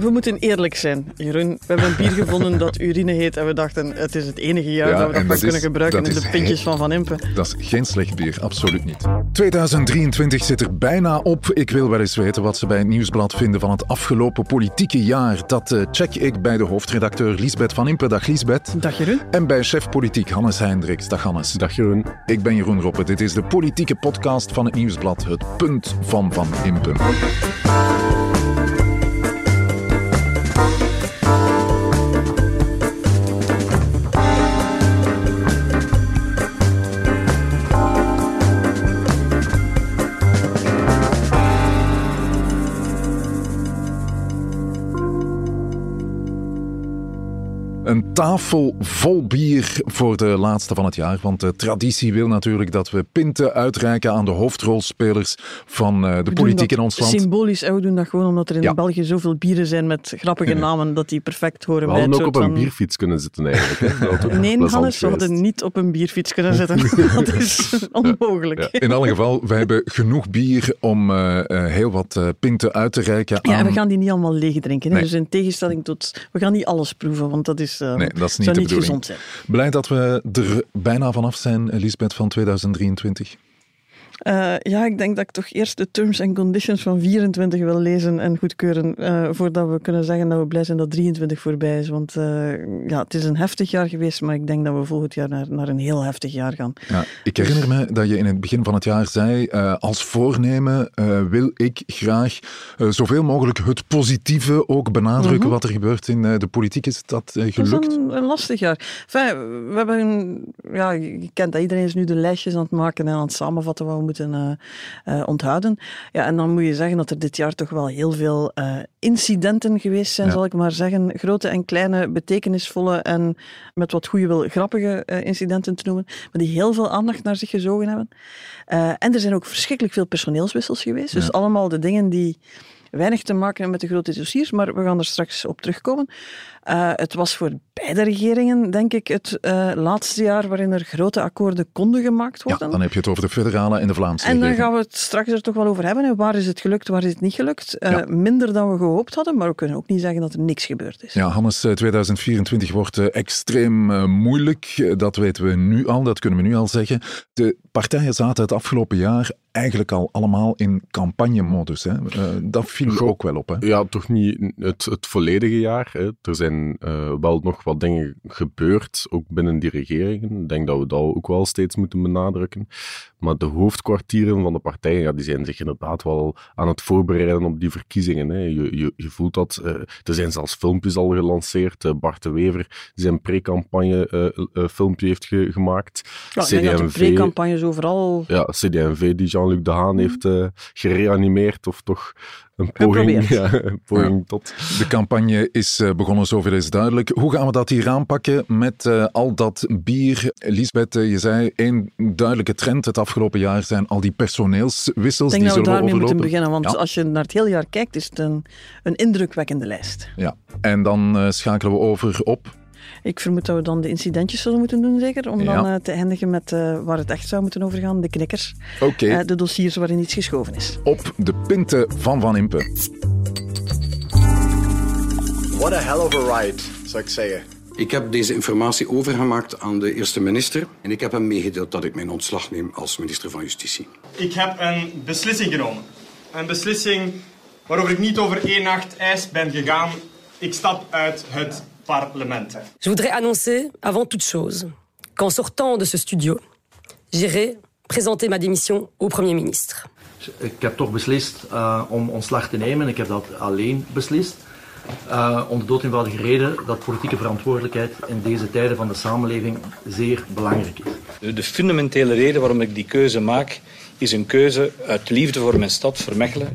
we moeten eerlijk zijn, Jeroen. We hebben een bier gevonden dat urine heet en we dachten het is het enige jaar Ja, dat we dat dat is- kunnen gebruiken in de pintjes van Van Impe. Dat is geen slecht bier, absoluut niet. 2023 zit er bijna op. Ik wil wel eens weten wat ze bij het Nieuwsblad vinden van het afgelopen politieke jaar. Dat eh, check ik bij de hoofdredacteur Liesbeth van Impe. Dag Liesbeth. Dag Jeroen. En bij chef politiek Hannes Hendricks. Dag Hannes. Dag Jeroen. Ik ben Jeroen Roppe. Dit is de politieke podcast van het Nieuwsblad. Het punt van Van Impe. Een tafel vol bier voor de laatste van het jaar. Want de traditie wil natuurlijk dat we pinten uitreiken aan de hoofdrolspelers van eh, de We doen politiek dat in ons land. Symbolisch, en we doen dat gewoon omdat er in Ja. België zoveel bieren zijn met grappige namen dat die perfect horen We bij hadden het ook op een van... bierfiets kunnen zitten eigenlijk. Hè. Nee, Hannes, we hadden niet op een bierfiets kunnen zitten. dat is onmogelijk. Ja, in alle geval, wij hebben genoeg bier om eh, eh, heel wat eh, pinten uit te reiken Ja, en aan... we gaan die niet allemaal leeg drinken. Nee. Dus in tegenstelling tot... We gaan niet alles proeven, want dat is, eh, Nee, dat is niet de niet bedoeling. gezond zijn. Blij dat we er bijna vanaf zijn, Lisbeth, van 2023. Eh, ja, ik denk dat ik toch eerst de terms and conditions van 24 wil lezen en goedkeuren, eh, voordat we kunnen zeggen dat we blij zijn dat 23 voorbij is. Want eh, ja, het is een heftig jaar geweest, maar ik denk dat we volgend jaar naar, naar een heel heftig jaar gaan. Ja, ik herinner me dat je in het begin van het jaar zei, als voornemen wil ik graag zoveel mogelijk het positieve ook benadrukken Mhm. wat er gebeurt in de politiek. Is dat eh, Het was gelukt? een, een lastig jaar. Enfin, we hebben, ja, je kent dat, iedereen is nu de lijstjes aan het maken en aan het samenvatten wat we moeten eh, eh, onthouden. Ja, en dan moet je zeggen dat er dit jaar toch wel heel veel eh, incidenten geweest zijn, Ja. zal ik maar zeggen. Grote en kleine, betekenisvolle en met wat goede wil grappige incidenten te noemen, maar die heel veel aandacht naar zich gezogen hebben. En er zijn ook verschrikkelijk veel personeelswissels geweest. Dus Ja. allemaal de dingen die weinig te maken hebben met de grote dossiers, maar we gaan er straks op terugkomen. Eh, het was voor beide regeringen, denk ik, het eh, laatste jaar waarin er grote akkoorden konden gemaakt Ja, worden. dan heb je het over de federale en de Vlaamse En dan gaan we het straks er toch wel over hebben. hè. Waar is het gelukt, waar is het niet gelukt? Eh, Ja. Minder dan we gehoopt hadden, maar we kunnen ook niet zeggen dat er niks gebeurd is. Ja, Hannes, eh, 2024 wordt extreem moeilijk. Dat weten we nu al, dat kunnen we nu al zeggen. De partijen zaten het afgelopen jaar eigenlijk al allemaal in campagnemodus. Hè? Eh, dat viel Goh. ook wel op. Hè? Ja, toch niet het, het volledige jaar. Hè. Er zijn eh, wel nog wat dingen gebeurd, ook binnen die regeringen. Ik denk dat we dat ook wel steeds moeten benadrukken. Maar de hoofdkwartieren van de partijen, ja, die zijn zich inderdaad wel aan het voorbereiden op die verkiezingen. Hè. Je, je, je voelt dat. eh, er zijn zelfs filmpjes al gelanceerd. Eh, Bart de Wever, die zijn pre-campagne filmpje heeft ge- gemaakt. Ja, ik denk dat de pre-campagnes overal... Ja, CD&V die Jean-Luc Dehaan heeft eh, gereanimeerd, of toch een poging, ja, een poging tot. De campagne is eh, begonnen, zoveel is duidelijk. Hoe gaan we dat hier aanpakken met eh, al dat bier? Lisbeth, eh, je zei één duidelijke trend het afgelopen jaar zijn al die personeelswissels. Ik denk die dat we daarmee moeten beginnen, want Ja. als je naar het hele jaar kijkt, is het een, een indrukwekkende lijst. Ja, en dan eh, schakelen we over op. Ik vermoed dat we dan de incidentjes zullen moeten doen, zeker, om Ja. dan eh, te eindigen met eh, waar het echt zou moeten over gaan, de knikkers. Oké, Eh, de dossiers waarin iets geschoven is. op de pinten van Van Impe. What a hell of a ride, zou ik zeggen. Ik heb deze informatie overgemaakt aan de eerste minister en ik heb hem meegedeeld dat ik mijn ontslag neem als minister van Justitie. Ik heb een beslissing genomen. Een beslissing waarover ik niet over één nacht ijs ben gegaan. Ik stap uit het parlement. Je voudrais annoncer, avant toute chose, qu'en sortant de ce studio, j'irai présenter ma démission au Premier ministre. Ik heb toch beslist eh, om ontslag te nemen. Ik heb dat alleen beslist. Eh, om de dood eenvoudige reden dat politieke verantwoordelijkheid in deze tijden van de samenleving zeer belangrijk is. De, de fundamentele reden waarom ik die keuze maak, is een keuze uit liefde voor mijn stad, voor Mechelen.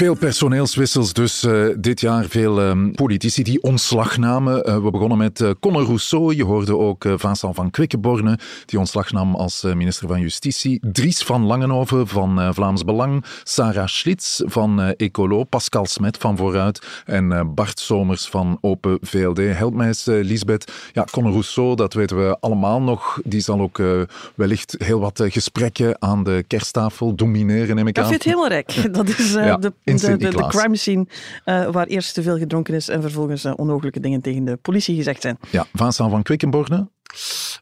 Veel personeelswissels dus eh, dit jaar. Veel ehm, politici die ontslag namen. Eh, we begonnen met eh, Conor Rousseau. Je hoorde ook Vincent van Quickenborne, die ontslag nam als minister van Justitie. Dries van Langenhoven van Vlaams Belang. Sarah Schlitz van Ecolo. Pascal Smet van Vooruit. En Bart Somers van Open VLD. Help mij eens, Lisbeth. Ja, Conor Rousseau, dat weten we allemaal nog. Die zal ook wellicht heel wat gesprekken aan de kersttafel domineren, neem ik Dat aan. vind je het helemaal rijk. Dat is Ja, de de, de, crime scene, eh, waar eerst te veel gedronken is en vervolgens uh, onogelijke dingen tegen de politie gezegd zijn. Ja, Vincent van Quickenborne?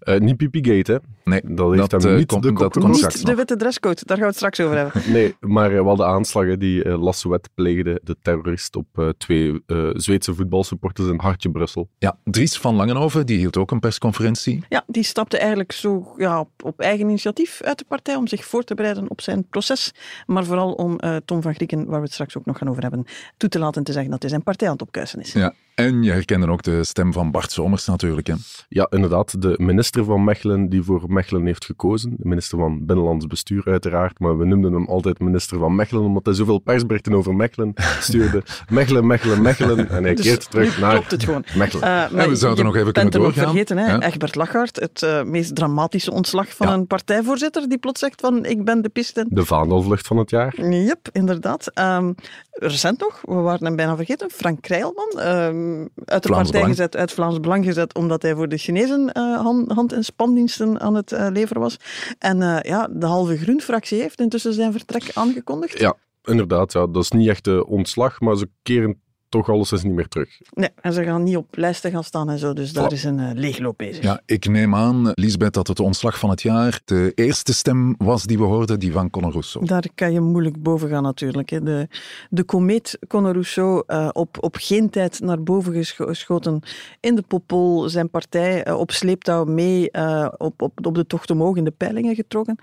Uh, niet Pipigate, hè? Nee, dat heeft dat, hem uh, niet komt, de dat Niet de witte dresscode, daar gaan we het straks over hebben. nee, maar uh, wel de aanslagen die uh, Lassouet pleegde, de terrorist op twee Zweedse voetbalsupporters in Hartje Brussel. Ja, Dries van Langenhoven, die hield ook een persconferentie. Ja, die stapte eigenlijk zo ja, op, op eigen initiatief uit de partij om zich voor te bereiden op zijn proces, maar vooral om Tom van Grieken, waar we het straks ook nog gaan over hebben, toe te laten te zeggen dat hij zijn partij aan het opkuisen is. Ja, en je herkende ook de stem van Bart Somers natuurlijk. Hè? Ja, inderdaad. De minister van Mechelen die voor Mechelen heeft gekozen. De minister van Binnenlands Bestuur uiteraard, maar we noemden hem altijd minister van Mechelen, omdat hij zoveel persberichten over Mechelen stuurde. Mechelen, Mechelen, Mechelen. En hij dus keert terug naar klopt het gewoon. Mechelen. Uh, en we zouden nog even kunnen doorgaan. vergeten, hè? Ja. Egbert Lachart, het uh, meest dramatische ontslag van ja. een partijvoorzitter, die plots zegt van ik ben de piste. De vaandelvlucht van het jaar. Yep, inderdaad. Um, recent nog, we waren hem bijna vergeten, Frank Krijlman, um, uit de Vlaams partij Belang. gezet, uit Vlaams Belang gezet, omdat hij voor de Chinezen uh, hand, hand- en spandiensten aan het uh, leveren was. En uh, ja, de halve groen-fractie heeft intussen zijn vertrek aangekondigd. Ja, inderdaad. Ja, dat is niet echt de ontslag, maar ze keren toch alles niet meer terug. Nee, en ze gaan niet op lijsten gaan staan en zo, dus daar oh. is een uh, leegloop bezig. Ja, ik neem aan, Lisbeth, dat het ontslag van het jaar de eerste stem was die we hoorden, die van Conor Rousseau. Daar kan je moeilijk boven gaan natuurlijk. Hè. De, de komeet Conor Rousseau uh, op, op geen tijd naar boven geschoten in de Popol, zijn partij uh, op sleeptouw mee uh, op, op, op de tocht omhoog in de peilingen getrokken.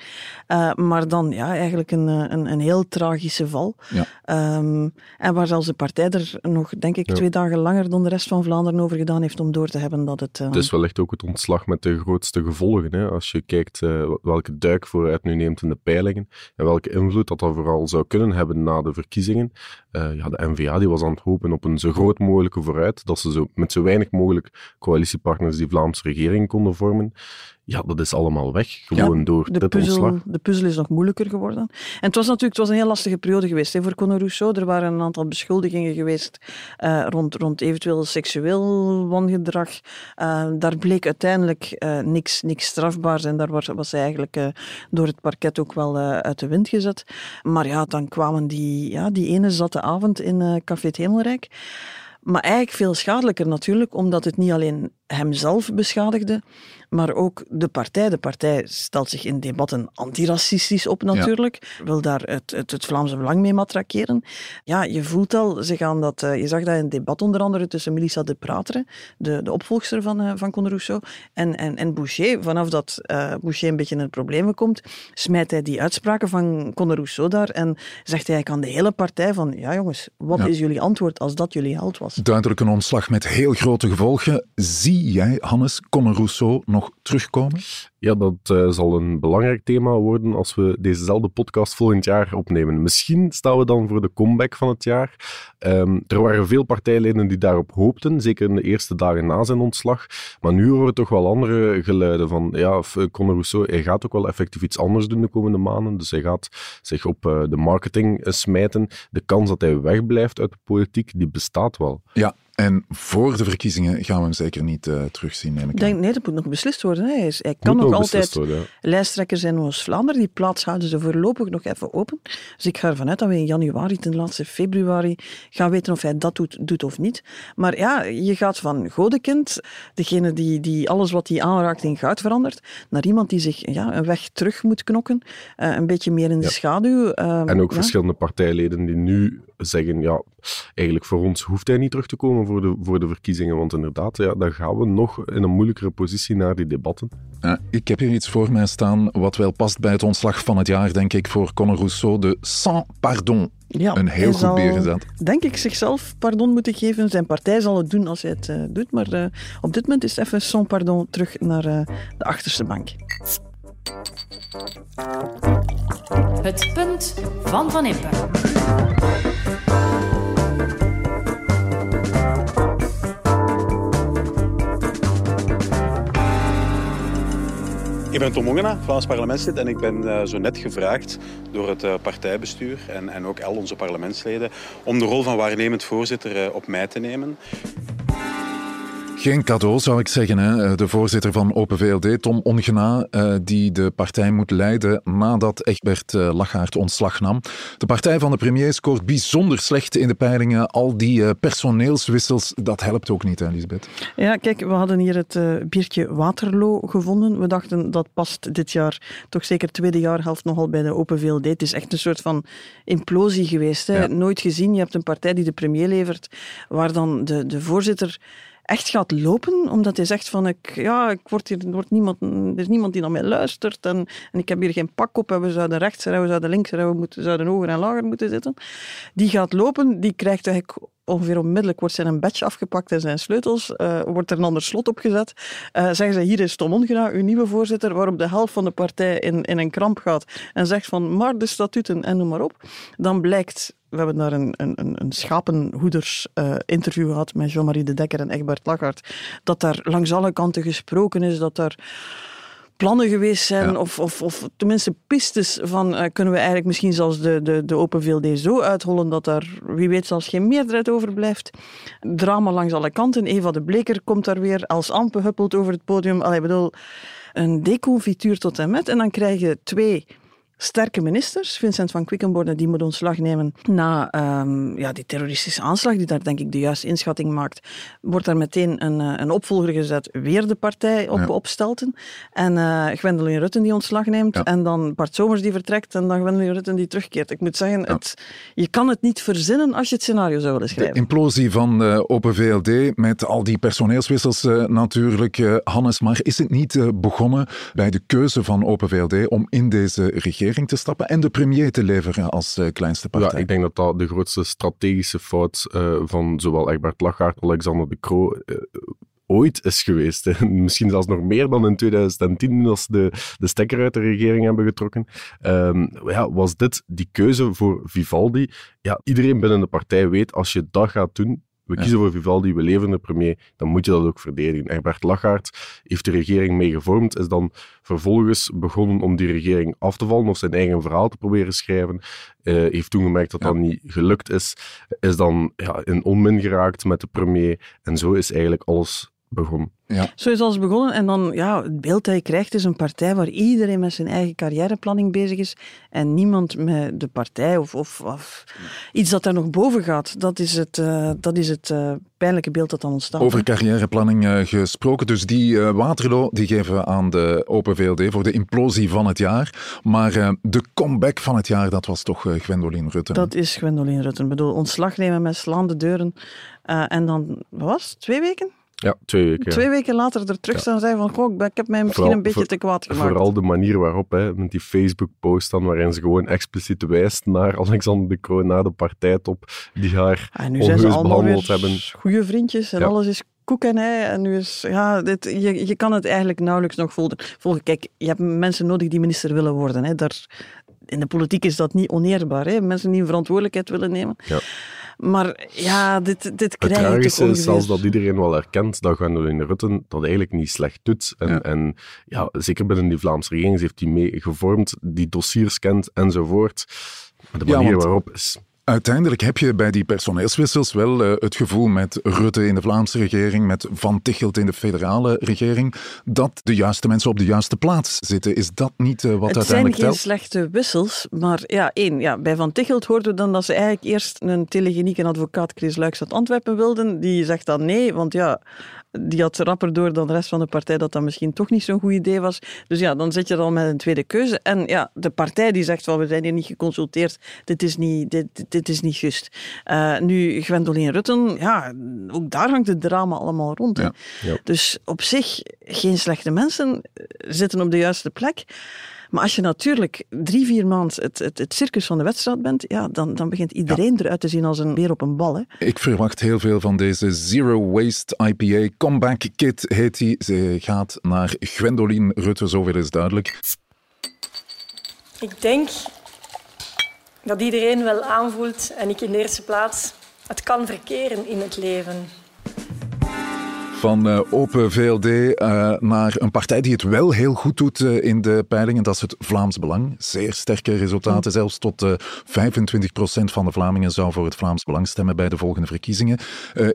maar dan ja, eigenlijk een, een, een heel tragische val. Ja. Um, en waar zelfs de partij er nog, denk ik, ja. twee dagen langer dan de rest van Vlaanderen over gedaan heeft om door te hebben dat het... Uh... Het is wellicht ook het ontslag met de grootste gevolgen. Hè? Als je kijkt uh, welke duik vooruit nu neemt in de peilingen en welke invloed dat, dat vooral zou kunnen hebben na de verkiezingen. Uh, ja, de NVA die was aan het hopen op een zo groot mogelijke vooruit, dat ze zo, met zo weinig mogelijk coalitiepartners die Vlaamse regering konden vormen. Ja, dat is allemaal weg, gewoon ja, door de dit puzzel, ontslag. De puzzel is nog moeilijker geworden. En het was natuurlijk het was een heel lastige periode geweest hè, voor Conor Rousseau. Er waren een aantal beschuldigingen geweest uh, rond, rond eventueel seksueel wangedrag. Uh, daar bleek uiteindelijk uh, niks, niks strafbaars en daar was, was hij eigenlijk door het parket ook wel uit de wind gezet. Maar ja, dan kwamen die, ja, die ene zatte avond in Café het Hemelrijk. Maar eigenlijk veel schadelijker natuurlijk, omdat het niet alleen hemzelf beschadigde, maar ook de partij. De partij stelt zich in debatten antiracistisch op natuurlijk, ja. wil daar het, het, het, Vlaamse Belang mee matrakeren. Ja, je voelt al, ze gaan dat, uh, je zag dat in het debat onder andere tussen Melissa de Pratere, de, de opvolgster van, uh, van Conor Rousseau, en, en, en Boucher. Vanaf dat uh, Boucher een beetje in het problemen komt, smijt hij die uitspraken van Conor Rousseau daar en zegt hij aan de hele partij van, ja jongens, wat ja. is jullie antwoord als dat jullie held was? Duidelijk een ontslag met heel grote gevolgen. Zie jij, Hannes, Conor Rousseau nog terugkomen? Ja, dat uh, zal een belangrijk thema worden als we dezezelfde podcast volgend jaar opnemen. Misschien staan we dan voor de comeback van het jaar. Um, er waren veel partijleden die daarop hoopten, zeker in de eerste dagen na zijn ontslag. Maar nu horen we toch wel andere geluiden van, ja, Conor Rousseau, hij gaat ook wel effectief iets anders doen de komende maanden. Dus hij gaat zich op uh, de marketing uh, smijten. De kans dat hij wegblijft uit de politiek, die bestaat wel. Ja, en voor de verkiezingen gaan we hem zeker niet uh, terugzien, neem ik denk, Nee, dat moet nog beslist worden. Hè. Hij, is, hij kan nog, nog altijd worden, ja. lijsttrekker zijn in Oost-Vlaanderen. Die plaats houden ze voorlopig nog even open. Dus ik ga ervan uit dat we in januari, ten laatste februari, gaan weten of hij dat doet, doet of niet. Maar ja, je gaat van godekind, degene die, die alles wat hij aanraakt in goud verandert, naar iemand die zich ja, een weg terug moet knokken. Uh, een beetje meer in de ja. schaduw. Uh, en ook ja. verschillende partijleden die nu zeggen, ja, eigenlijk voor ons hoeft hij niet terug te komen voor de, voor de verkiezingen. Want inderdaad, ja, dan gaan we nog in een moeilijkere positie naar die debatten. Ja, ik heb hier iets voor mij staan wat wel past bij het ontslag van het jaar, denk ik, voor Conor Rousseau. De Sans Pardon. Ja, een heel goed zal, neergezet. Denk ik zichzelf pardon moeten geven. Zijn partij zal het doen als hij het uh, doet. Maar uh, op dit moment is even sans pardon terug naar uh, de achterste bank. Het punt van Van Impe. Ik ben Tom Ongena, Vlaams parlementslid en ik ben uh, zo net gevraagd door het uh, partijbestuur en, en ook al onze parlementsleden om de rol van waarnemend voorzitter uh, op mij te nemen. Geen cadeau zou ik zeggen. Hè. De voorzitter van Open VLD, Tom Ongena, eh, die de partij moet leiden nadat Egbert eh, Lachaert ontslag nam. De partij van de premier scoort bijzonder slecht in de peilingen. Al die eh, personeelswissels, dat helpt ook niet, hè, Lisbeth. Ja, kijk, we hadden hier het biertje Waterloo gevonden. We dachten dat past dit jaar, toch zeker tweede jaarhelft, nogal bij de Open VLD. Het is echt een soort van implosie geweest. Hè. Nooit gezien. Je hebt een partij die de premier levert, waar dan de, de voorzitter echt gaat lopen, omdat hij zegt van ik, ja, ik word hier, er, wordt niemand, er is niemand die naar mij luistert en, en ik heb hier geen pak op en we zouden rechts en we zouden links en we moeten, zouden hoger en lager moeten zitten. Die gaat lopen, die krijgt eigenlijk ongeveer onmiddellijk wordt zijn badge afgepakt en zijn sleutels, uh, wordt er een ander slot opgezet. Uh, zeggen ze, hier is Tom Ongena, uw nieuwe voorzitter, waarop de helft van de partij in, in een kramp gaat en zegt van, maar de statuten en noem maar op. Dan blijkt we hebben daar een, een, een schapenhoeders uh, interview gehad met Jean-Marie de Dekker en Egbert Lachart. Dat daar langs alle kanten gesproken is, dat daar plannen geweest zijn, of, of, of tenminste pistes van uh, kunnen we eigenlijk misschien zelfs de, de, de Open VLD zo uithollen dat daar wie weet zelfs geen meerderheid overblijft. Drama langs alle kanten. Eva de Bleker komt daar weer als ampe huppelt over het podium. Allee, bedoel, een deconfituur tot en met. En dan krijg je twee sterke ministers. Vincent van Quickenborne die moet ontslag nemen na um, ja, die terroristische aanslag, die daar denk ik de juiste inschatting maakt. Wordt daar meteen een, eh, een opvolger gezet, weer de partij op, ja. opstelten. En uh, Gwendoline Rutten die ontslag neemt. En dan Bart Somers die vertrekt en dan Gwendoline Rutten die terugkeert. Ik moet zeggen, het, je kan het niet verzinnen als je het scenario zou willen schrijven. De implosie van uh, Open VLD met al die personeelswissels natuurlijk, Hannes. Maar is het niet begonnen bij de keuze van Open VLD om in deze regering te stappen en de premier te leveren als uh, kleinste partij. Ja, ik denk dat dat de grootste strategische fout uh, van zowel Egbert Lachaert, Alexander de Croo uh, ooit is geweest. Misschien zelfs nog meer dan in 2010, als de, de stekker uit de regering hebben getrokken. Um, ja, was dit die keuze voor Vivaldi? Ja, iedereen binnen de partij weet, als je dat gaat doen, we kiezen voor Vivaldi, we leveren de premier, dan moet je dat ook verdedigen. Herbert Lachaert heeft de regering mee gevormd, is dan vervolgens begonnen om die regering af te vallen of zijn eigen verhaal te proberen schrijven. Uh, heeft toen gemerkt dat dat niet gelukt is, is dan ja, in onmin geraakt met de premier. En zo is eigenlijk alles begonnen. Ja. Zo is alles begonnen. En dan, ja, het beeld dat je krijgt is een partij waar iedereen met zijn eigen carrièreplanning bezig is en niemand met de partij of, of, of iets dat daar nog boven gaat. Dat is het, uh, dat is het uh, pijnlijke beeld dat dan ontstaat. Over carrièreplanning uh, gesproken. Dus die Waterloo die geven we aan de Open VLD voor de implosie van het jaar. Maar de comeback van het jaar, dat was toch Gwendoline Rutten? Dat is Gwendoline Rutten. Ik bedoel, ontslag nemen met slaande deuren. en dan, wat was het, twee weken? Ja, twee weken. Twee weken later er terug staan zijn van, goh, ik heb mij misschien een beetje te kwaad gemaakt. Vooral de manier waarop, hè, met die Facebook-post dan, waarin ze gewoon expliciet wijst naar Alexander de Croo, naar de partijtop, die haar en nu zijn ze behandeld hebben. goede vriendjes en alles is koek en ei. En nu is, ja, dit, je, je kan het eigenlijk nauwelijks nog volgen. Kijk, je hebt mensen nodig die minister willen worden. Hè. Daar, in de politiek is dat niet oneerbaar. Hè. Mensen die een verantwoordelijkheid willen nemen. Ja. Maar ja, dit, dit krijg je Het is zelfs dat iedereen wel erkent dat Gwendoline Rutten dat eigenlijk niet slecht doet. En ja. en ja, zeker binnen die Vlaamse regering, ze heeft die mee gevormd, die dossiers kent enzovoort. Maar de manier waarop is Uiteindelijk heb je bij die personeelswissels wel uh, het gevoel met Rutte in de Vlaamse regering, met Van Tichelt in de federale regering, dat de juiste mensen op de juiste plaats zitten. Is dat niet uh, wat het uiteindelijk telt? Het zijn geen slechte wissels, maar ja, één, ja, bij Van Tichelt hoorden we dan dat ze eigenlijk eerst een telegeniek en advocaat Chris Luiks uit Antwerpen wilden. Die zegt dan nee, want ja, die had rapper door dan de rest van de partij dat dat misschien toch niet zo'n goed idee was. Dus ja, dan zit je dan met een tweede keuze. En ja, de partij die zegt van we zijn hier niet geconsulteerd, dit is niet, dit, dit is niet juist. Uh, nu, Gwendoline Rutten, ja, ook daar hangt het drama allemaal rond. Ja, ja. Dus op zich geen slechte mensen, zitten op de juiste plek. Maar als je natuurlijk drie, vier maanden het, het, het, circus van de wedstrijd bent, ja, dan, dan begint iedereen ja. eruit te zien als een weer op een bal. Hè. Ik verwacht heel veel van deze Zero Waste IPA Comeback Kit, heet die. Ze gaat naar Gwendoline Rutte, zoveel is duidelijk. Ik denk dat iedereen wel aanvoelt, en ik in de eerste plaats, het kan verkeren in het leven. Van uh, Open VLD uh, naar een partij die het wel heel goed doet uh, in de peilingen. Dat is het Vlaams Belang. Zeer sterke resultaten. Zelfs tot 25% van de Vlamingen zou voor het Vlaams Belang stemmen bij de volgende verkiezingen.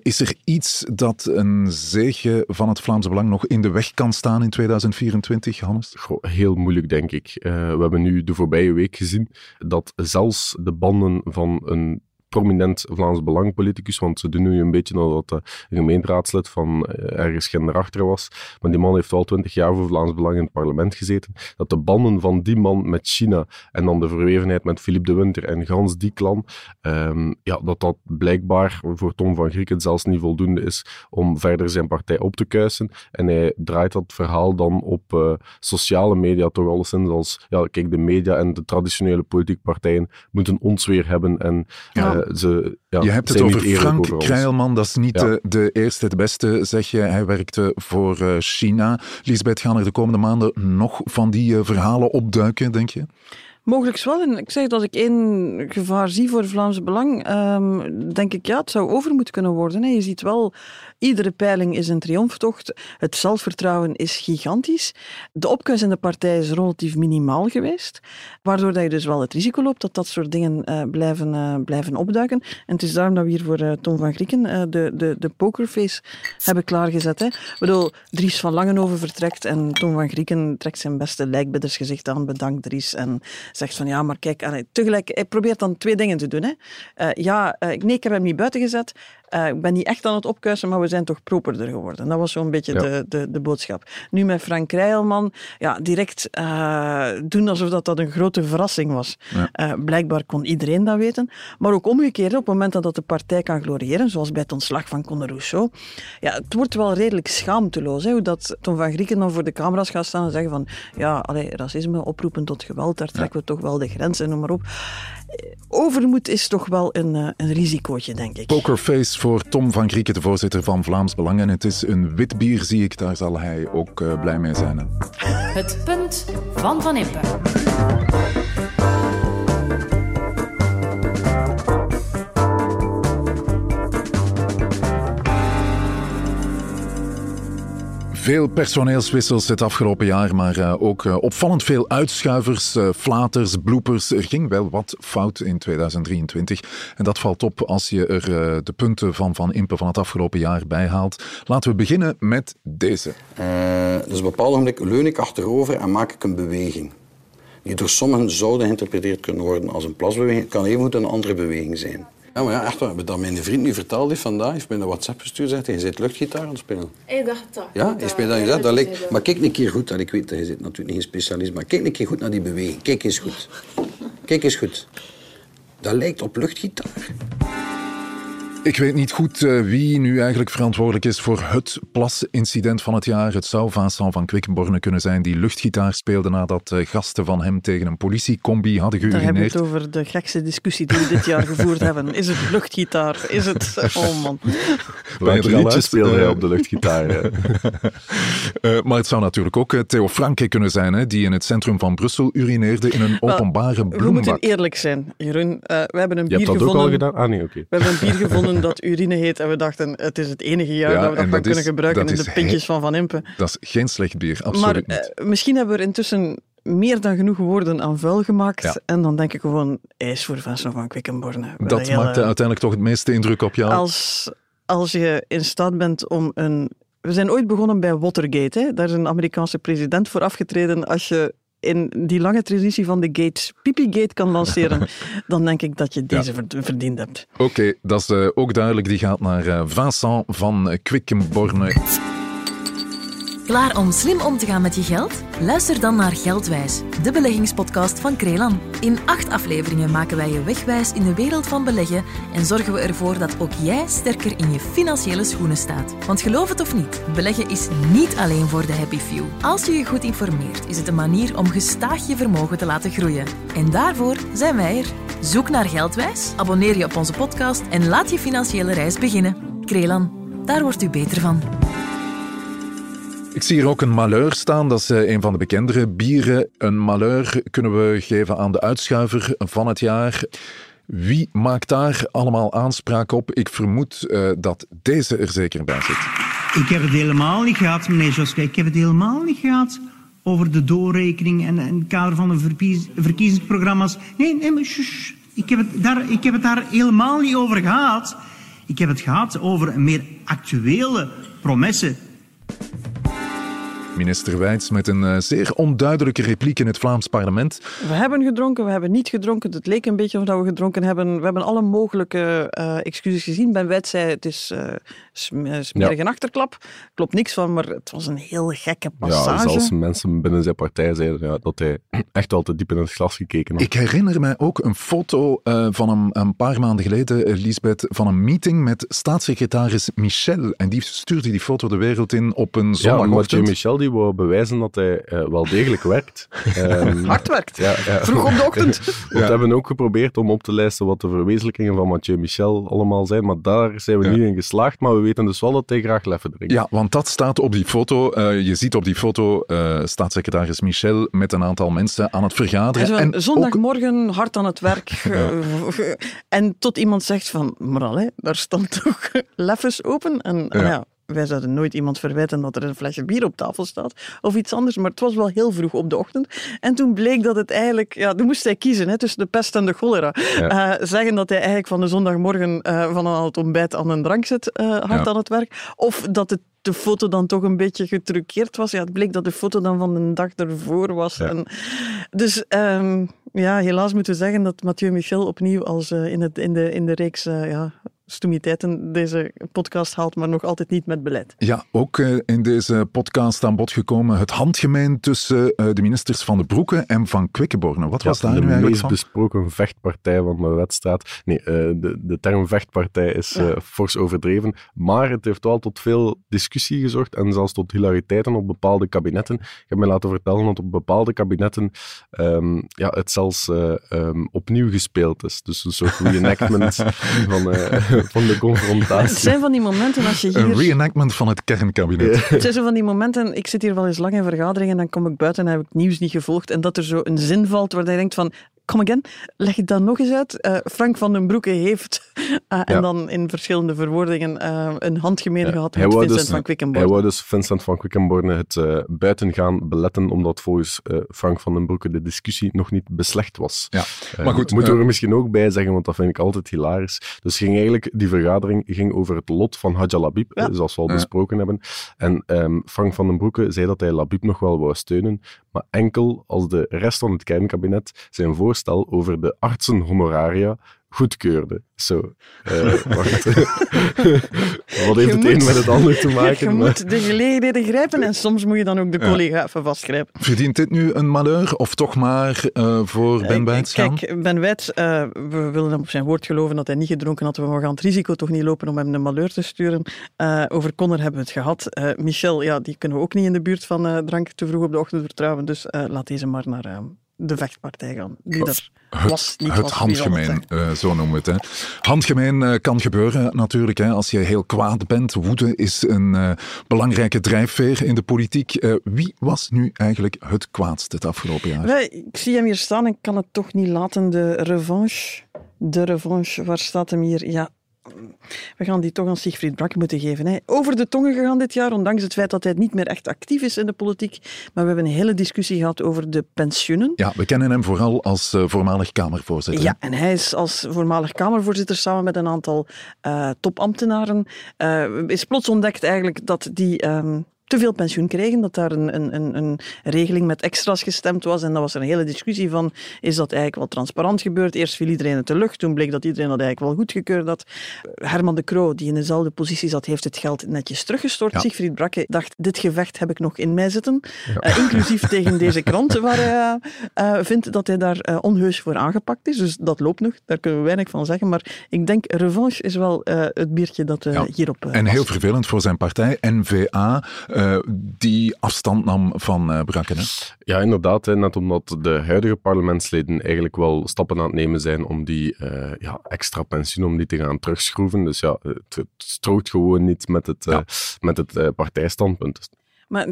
is er iets dat een zege van het Vlaams Belang nog in de weg kan staan in 2024, Hannes? Goh, heel moeilijk, denk ik. we hebben nu de voorbije week gezien dat zelfs de banden van een prominent Vlaams Belang-politicus, want ze doen nu een beetje nadat de gemeenteraadslid van uh, ergens geen erachter was. Maar die man heeft wel twintig jaar voor Vlaams Belang in het parlement gezeten. Dat de banden van die man met China en dan de verwevenheid met Philippe de Winter en gans die klan, um, ja, dat dat blijkbaar voor Tom van Grieken zelfs niet voldoende is om verder zijn partij op te kuisen. En hij draait dat verhaal dan op uh, sociale media toch alleszins als, ja, kijk, de media en de traditionele politieke partijen moeten ons weer hebben en ja. uh, ze, ja, je hebt het over Frank Krijlman, dat is niet ja. de, de, eerste, de beste, zeg je. Hij werkte voor uh, China. Lisbeth, gaan er de komende maanden nog van die uh, verhalen opduiken, denk je? Mogelijk wel. En ik zeg dat ik één gevaar zie voor Vlaams Belang. Um, denk ik, ja, het zou over moeten kunnen worden. Hè. Je ziet wel, iedere peiling is een triomftocht. Het zelfvertrouwen is gigantisch. De opkuis in de partij is relatief minimaal geweest. Waardoor dat je dus wel het risico loopt dat dat soort dingen uh, blijven, uh, blijven opduiken. En het is daarom dat we hier voor uh, Tom van Grieken de, de, de pokerface hebben klaargezet. Hè. Ik bedoel, Dries van Langenhoven vertrekt en Tom van Grieken trekt zijn beste lijkbiddersgezicht aan. Bedankt Dries. En zegt van ja, maar kijk, allee, tegelijk, hij probeert dan twee dingen te doen. Hè. Ja, ik heb hem niet buiten gezet. Uh, ik ben niet echt aan het opkuisen, maar we zijn toch properder geworden. Dat was zo'n beetje ja. de, de, de boodschap. Nu met Frank Rijlman, ja, direct doen alsof dat, dat een grote verrassing was. Ja. blijkbaar kon iedereen dat weten. Maar ook omgekeerd, op het moment dat de partij kan gloriëren, zoals bij het ontslag van Conor Rousseau, ja, het wordt wel redelijk schaamteloos. Hè, hoe dat Tom van Grieken dan voor de camera's gaat staan en zeggen van ja, allee, racisme, oproepen tot geweld, daar trekken we toch wel de grenzen, noem maar op. Overmoed is toch wel een, een risicootje, denk ik. Pokerface voor Tom van Grieken, de voorzitter van Vlaams Belang. En het is een wit bier, zie ik. Daar zal hij ook uh, blij mee zijn. Het punt van Van Impe. Veel personeelswissels het afgelopen jaar, maar uh, ook uh, opvallend veel uitschuivers, uh, flaters, bloepers. Er ging wel wat fout in 2023. En dat valt op als je er de punten van Van Impe van het afgelopen jaar bijhaalt. Laten we beginnen met deze. dus op een bepaald moment leun ik achterover en maak ik een beweging. Die door sommigen zouden geïnterpreteerd kunnen worden als een plasbeweging. Het kan even een andere beweging zijn. Ja, maar ja, echt waar. Dat mijn vriend nu verteld heeft vandaag, heeft mij een WhatsApp gestuurd, zegt hij, je zit luchtgitaar aan het spelen. Ik dacht dat. Ja, je speelt dat gezegd. Dat lijkt... Maar kijk een keer goed, ik weet dat je zit natuurlijk niet een specialist, maar kijk een keer goed naar die beweging. Kijk eens goed. Kijk eens goed. Dat lijkt op luchtgitaar. Ik weet niet goed uh, wie nu eigenlijk verantwoordelijk is voor het plasincident van het jaar. Het zou Vincent van Quickenborne kunnen zijn die luchtgitaar speelde nadat uh, gasten van hem tegen een politiecombi hadden geurineerd. Daar hebben we het over de gekste discussie die we dit jaar gevoerd hebben. Is het luchtgitaar? Is het... Oh man. Welke liedjes speelde hij op de luchtgitaar? uh, maar het zou natuurlijk ook Theo Franke kunnen zijn, hè, die in het centrum van Brussel urineerde in een openbare bloembak. We moeten eerlijk zijn, Jeroen. we hebben een Je bier hebt dat gevonden. ook al gedaan? Ah nee, oké. Okay. We hebben een bier gevonden dat urine heet. En we dachten, het is het enige jaar ja, dat we dat, dat kunnen is, gebruiken in de pintjes van Van Impe. Dat is geen slecht bier, absoluut maar, niet. Uh, misschien hebben we er intussen meer dan genoeg woorden aan vuil gemaakt. Ja. En dan denk ik gewoon, ijs voor Vincent van Quickenborne. Dat hele, maakte uiteindelijk toch het meeste indruk op jou? Als, als je in staat bent om een... We zijn ooit begonnen bij Watergate. Hè? Daar is een Amerikaanse president voor afgetreden. Als je in die lange traditie van de gates Pipi-gate kan lanceren, dan denk ik dat je deze ja. verdiend hebt. Oké, okay, dat is uh, ook duidelijk. Die gaat naar uh, Vincent van Quickenborne. Klaar om slim om te gaan met je geld? Luister dan naar Geldwijs, de beleggingspodcast van Krelan. In acht afleveringen maken wij je wegwijs in de wereld van beleggen en zorgen we ervoor dat ook jij sterker in je financiële schoenen staat. Want geloof het of niet, beleggen is niet alleen voor de happy few. Als je je goed informeert, is het een manier om gestaag je vermogen te laten groeien. En daarvoor zijn wij er. Zoek naar Geldwijs, abonneer je op onze podcast en laat je financiële reis beginnen. Krelan, daar wordt u beter van. Ik zie hier ook een malheur staan. Dat is een van de bekendere bieren. Een malheur kunnen we geven aan de uitschuiver van het jaar. Wie maakt daar allemaal aanspraak op? Ik vermoed uh, dat deze er zeker bij zit. Ik heb het helemaal niet gehad, meneer Joske. Ik heb het helemaal niet gehad over de doorrekening en, het kader van de verkiezingsprogramma's. Nee, nee, maar shush. Ik heb, het daar, ik heb het daar helemaal niet over gehad. Ik heb het gehad over een meer actuele promesse Minister Wijts met een uh, zeer onduidelijke repliek in het Vlaams parlement. We hebben gedronken, we hebben niet gedronken. Het leek een beetje of we gedronken hebben. We hebben alle mogelijke uh, excuses gezien. Ben Wijts zei het is uh, smerig ja. een achterklap. Klopt niks van, maar het was een heel gekke passage. Ja, zelfs mensen binnen zijn partij zeiden ja, dat hij echt al te diep in het glas gekeken had. Ik herinner mij ook een foto van een, een paar maanden geleden, Lisbeth, van een meeting met staatssecretaris Michel. En die stuurde die foto de wereld in op een zondagochtend. Ja, Michel die wou bewijzen dat hij uh, wel degelijk werkt. Um, Hard werkt. Ja, ja. Vroeg op de ochtend. We hebben ook geprobeerd om op te lijsten wat de verwezenlijkingen van Mathieu Michel allemaal zijn, maar daar zijn we niet in geslaagd. Maar we weten dus wel dat hij graag leffen drinkt. Ja, want dat staat op die foto. Uh, je ziet op die foto uh, staatssecretaris Michel met een aantal mensen aan het vergaderen. En zondagmorgen ook... hard aan het werk. en tot iemand zegt van, maar daar stond toch leffens open. En ja wij zouden nooit iemand verwijten dat er een flesje bier op tafel staat of iets anders, maar het was wel heel vroeg op de ochtend. En toen bleek dat het eigenlijk, ja, toen moest hij kiezen hè, tussen de pest en de cholera. Ja. Uh, zeggen dat hij eigenlijk van de zondagmorgen uh, van aan het ontbijt aan een drank zit, uh, hard ja. aan het werk, of dat het de foto dan toch een beetje getruckeerd was. Ja, het bleek dat de foto dan van de dag ervoor was. Ja. En dus um, ja, helaas moeten we zeggen dat Mathieu Michel opnieuw als uh, in, het, in, de, in de reeks uh, ja, stoemiteiten deze podcast haalt, maar nog altijd niet met beleid. Ja, ook uh, in deze podcast aan bod gekomen het handgemeen tussen uh, de ministers van de Broeke en van Quickenborne. Wat was daar nu eigenlijk van? De meest besproken vechtpartij van de wedstrijd. Nee, uh, de, de term vechtpartij is ja. fors overdreven, maar het heeft wel tot veel discussie gezorgd en zelfs tot hilariteiten op bepaalde kabinetten. Ik heb mij laten vertellen dat op bepaalde kabinetten um, ja, het zelfs um, opnieuw gespeeld is. Dus een soort reenactment van van de confrontatie. Het zijn van die momenten als je hier... Een reenactment van het kernkabinet. Het zijn zo van die momenten, ik zit hier wel eens lang in vergaderingen en dan kom ik buiten en heb ik nieuws niet gevolgd en dat er zo een zin valt waar je denkt van, come again, leg ik dat nog eens uit. Uh, Frank van den Broeke heeft, uh, ja. en dan in verschillende verwoordingen, uh, een handgemeen ja. gehad met Vincent dus, van Quickenborne. Hij wou dus Vincent van Quickenborne het buitengaan beletten, omdat volgens Frank van den Broeke de discussie nog niet beslecht was. Ja. maar goed, moeten we er misschien ook bij zeggen, want dat vind ik altijd hilarisch. Dus ging eigenlijk, die vergadering ging over het lot van Hadja Labib, ja. zoals we al besproken hebben. En um, Frank van den Broeke zei dat hij Labib nog wel wou steunen, maar enkel als de rest van het kernkabinet zijn voorstel over de artsenhonoraria goedkeurde. Zo, uh, wacht. Wat heeft het een met het ander te maken? Je maar... moet de gelegenheden grijpen en soms moet je dan ook de collega ja. even vastgrijpen. Verdient dit nu een malheur of toch maar uh, voor Ben Wijts? Kijk, Ben Wijts, uh, we willen hem op zijn woord geloven dat hij niet gedronken had. We gaan het risico toch niet lopen om hem een malheur te sturen. over Connor hebben we het gehad. Michel, ja, die kunnen we ook niet in de buurt van drank te vroeg op de ochtend vertrouwen. Dus laat deze maar naar de vechtpartij gaan. Die er was, niet het was, handgemeen, uh, zo noemen we het. Hè. Handgemeen uh, kan gebeuren natuurlijk. Hè, als je heel kwaad bent. Woede is een uh, belangrijke drijfveer in de politiek. wie was nu eigenlijk het kwaadste het afgelopen jaar? Wij, ik zie hem hier staan en kan het toch niet laten. De revanche. De revanche, waar staat hem hier? Ja, we gaan die toch aan Siegfried Brakke moeten geven. Hè. Over de tongen gegaan dit jaar, ondanks het feit dat hij niet meer echt actief is in de politiek. Maar we hebben een hele discussie gehad over de pensioenen. Ja, we kennen hem vooral als uh, voormalig Kamervoorzitter. Ja, en hij is als voormalig Kamervoorzitter samen met een aantal uh, topambtenaren uh, is plots ontdekt eigenlijk dat die... Um, te veel pensioen kregen, dat daar een, een, een, regeling met extra's gestemd was. En dat was er een hele discussie van, is dat eigenlijk wel transparant gebeurd? Eerst viel iedereen het de lucht, toen bleek dat iedereen dat eigenlijk wel goedgekeurd had. Herman de Croo, die in dezelfde positie zat, heeft het geld netjes teruggestort. Ja. Siegfried Brakke dacht, dit gevecht heb ik nog in mij zitten. Ja. Uh, inclusief tegen deze krant, waar hij uh, vindt dat hij daar onheus voor aangepakt is. Dus dat loopt nog, daar kunnen we weinig van zeggen. Maar ik denk, revanche is wel het biertje dat ja. hierop En heel vervelend voor zijn partij, N-VA, uh, die afstand nam van uh, Brakken. Hè? Ja, inderdaad. Hè, net omdat de huidige parlementsleden eigenlijk wel stappen aan het nemen zijn om die uh, ja, extra pensioen om die te gaan terugschroeven. Dus ja, het, het strookt gewoon niet met het, ja. met het partijstandpunt. Maar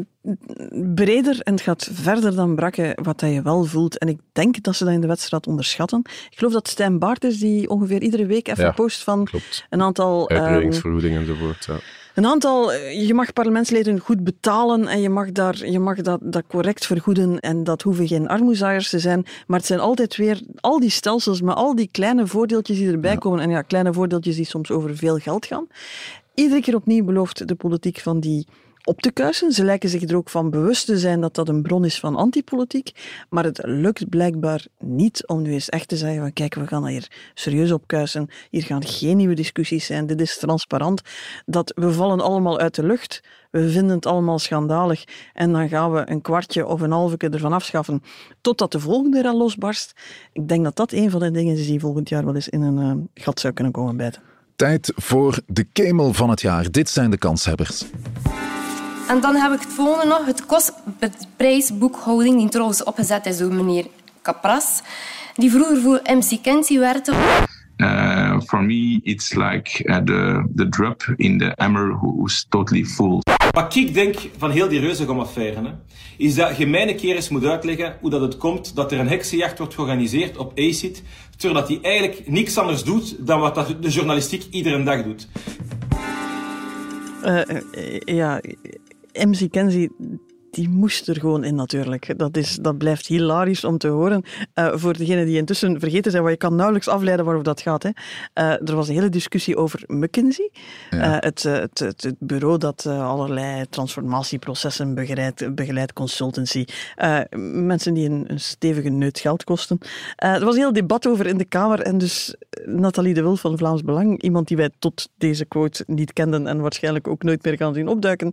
breder en het gaat verder dan Brakke, wat dat je wel voelt. En ik denk dat ze dat in de wedstrijd onderschatten. Ik geloof dat Stijn Baart is die ongeveer iedere week even ja, post van klopt. een aantal... Uitbreidingsvergoeding um, enzovoort, ja. Een aantal, eh, je mag parlementsleden goed betalen en je mag, daar, je mag dat, dat correct vergoeden en dat hoeven geen armoezaaiers te zijn, maar het zijn altijd weer al die stelsels met al die kleine voordeeltjes die erbij komen en ja, kleine voordeeltjes die soms over veel geld gaan. Iedere keer opnieuw belooft de politiek van die op te kuisen. Ze lijken zich er ook van bewust te zijn dat dat een bron is van antipolitiek. Maar het lukt blijkbaar niet om nu eens echt te zeggen van kijk, we gaan hier serieus op kuisen. Hier gaan geen nieuwe discussies zijn. Dit is transparant. Dat we vallen allemaal uit de lucht. We vinden het allemaal schandalig. En dan gaan we een kwartje of een halve ervan afschaffen totdat de volgende er losbarst. Ik denk dat dat een van de dingen is die volgend jaar wel eens in een uh, gat zou kunnen komen bijten. Tijd voor de kemel van het jaar. Dit zijn de kanshebbers. En dan heb ik het volgende nog, het kostprijsboekhouding, die trouwens opgezet is door meneer Capras, die vroeger voor MC Kenzie werkte. Uh, for me, it's like uh, the, the drop in the hammer who's totally full. Wat ik denk van heel die reuzegom-affaire, is dat je mij een keer eens moet uitleggen hoe dat het komt dat er een heksenjacht wordt georganiseerd op ACID, terwijl hij eigenlijk niks anders doet dan wat de journalistiek iedere dag doet. Uh, ja, MC Kenzie die moest er gewoon in natuurlijk. Dat, is, dat blijft hilarisch om te horen. Uh, voor degenen die intussen vergeten zijn, want je kan nauwelijks afleiden waarover dat gaat. Hè. Uh, er was een hele discussie over McKinsey. Ja. Uh, het, het, het, het, bureau dat allerlei transformatieprocessen begeleidt, consultancy. mensen die een, een, stevige neut geld kosten. er was een heel debat over in de Kamer. En dus Nathalie de Wulf van Vlaams Belang, iemand die wij tot deze quote niet kenden en waarschijnlijk ook nooit meer gaan zien opduiken,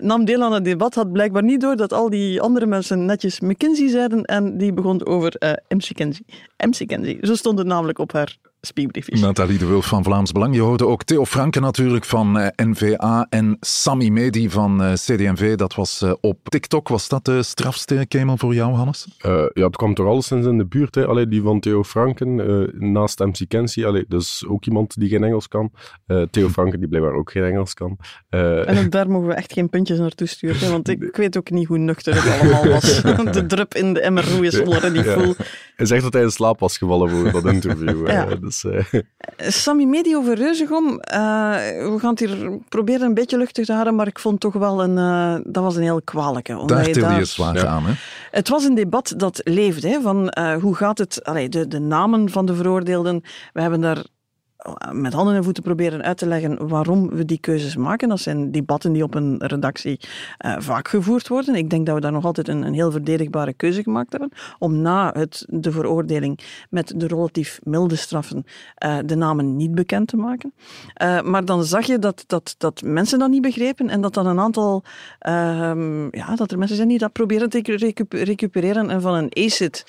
nam deel aan het debat, had blijkbaar niet door dat al die andere mensen netjes McKinsey zeiden en die begon over uh, MC Kenzie. MC Kenzie. Zo stond het namelijk op haar speakbriefjes. Nathalie de Wulf van Vlaams Belang. Je hoorde ook Theo Franke natuurlijk van uh, eh, NVA en Sami Medi van uh, CD&V. Dat was uh, op TikTok. Was dat de strafste kemel voor jou, Hannes? ja, het kwam toch alleszins in de buurt. Hè? Allee, die van Theo Franken naast MC Kenzie. Allee, dus ook iemand die geen Engels kan. Theo Franken die blijkbaar ook geen Engels kan. en daar mogen we echt geen puntjes naartoe sturen. Want ik, ik weet ook niet hoe nuchter het allemaal was. de drup in de emmer is already full. Hij zegt dat hij in slaap was gevallen voor dat interview. ja. Dus, uh... Sammy Medi over Reuzegom. Uh, we gaan het hier proberen een beetje luchtig te houden, maar ik vond toch wel een... Uh, dat was een heel kwalijke. Daar til je zwaar ja. aan, hè? Het was een debat dat leefde, hè, van hoe gaat het... Allee, de, de namen van de veroordeelden. We hebben daar met handen en voeten proberen uit te leggen waarom we die keuzes maken. Dat zijn debatten die op een redactie uh, vaak gevoerd worden. Ik denk dat we daar nog altijd een, een heel verdedigbare keuze gemaakt hebben om na het, de veroordeling met de relatief milde straffen uh, de namen niet bekend te maken. Maar dan zag je dat, dat, dat mensen dat niet begrepen en dat dan een aantal, ja, dat er mensen zijn die dat proberen te recupereren en van een ACID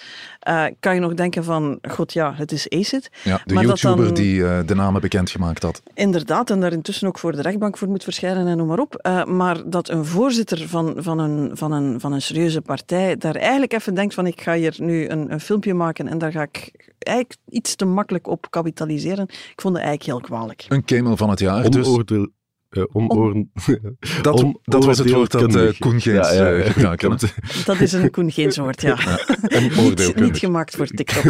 kan je nog denken van, god ja, het is ACID. Ja, de maar YouTuber dan, die de namen bekendgemaakt had. Inderdaad, en daar intussen ook voor de rechtbank voor moet verschijnen en noem maar op. Uh, maar dat een voorzitter van, van, een, van, een, van een serieuze partij daar eigenlijk even denkt van ik ga hier nu een, een filmpje maken en daar ga ik eigenlijk iets te makkelijk op kapitaliseren. Ik vond het eigenlijk heel kwalijk. Een kemel van het jaar. Dus uh, onoor... dat, on dat was het woord dat uh, Koen Geens ja, ja, ja. Uh, Dat is een Koen Geens woord, ja. ja niet, niet, gemaakt voor TikTok.